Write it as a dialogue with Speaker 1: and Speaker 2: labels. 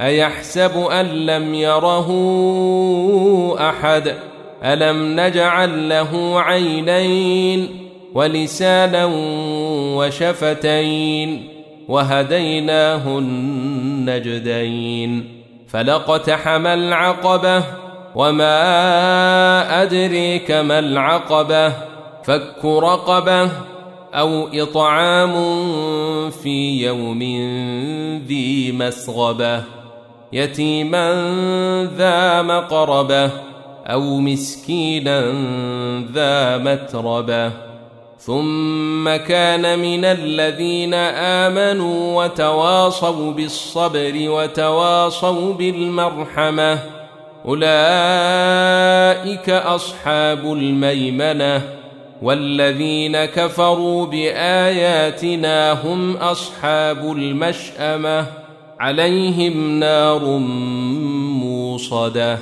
Speaker 1: أيحسب أن لم يره أحد؟ ألم نجعل له عينين ولسانا وشفتين وهديناه النجدين فلقتحم العقبة وما أدريك ما العقبة؟ فك رقبة أو إطعام في يوم ذي مسغبة يتيما ذا مقربة أو مسكينا ذا متربة ثم كان من الذين آمنوا وتواصوا بالصبر وتواصوا بالمرحمة أولئك أصحاب الميمنة والذين كفروا بآياتنا هم أصحاب المشأمة عليهم نار موصدة.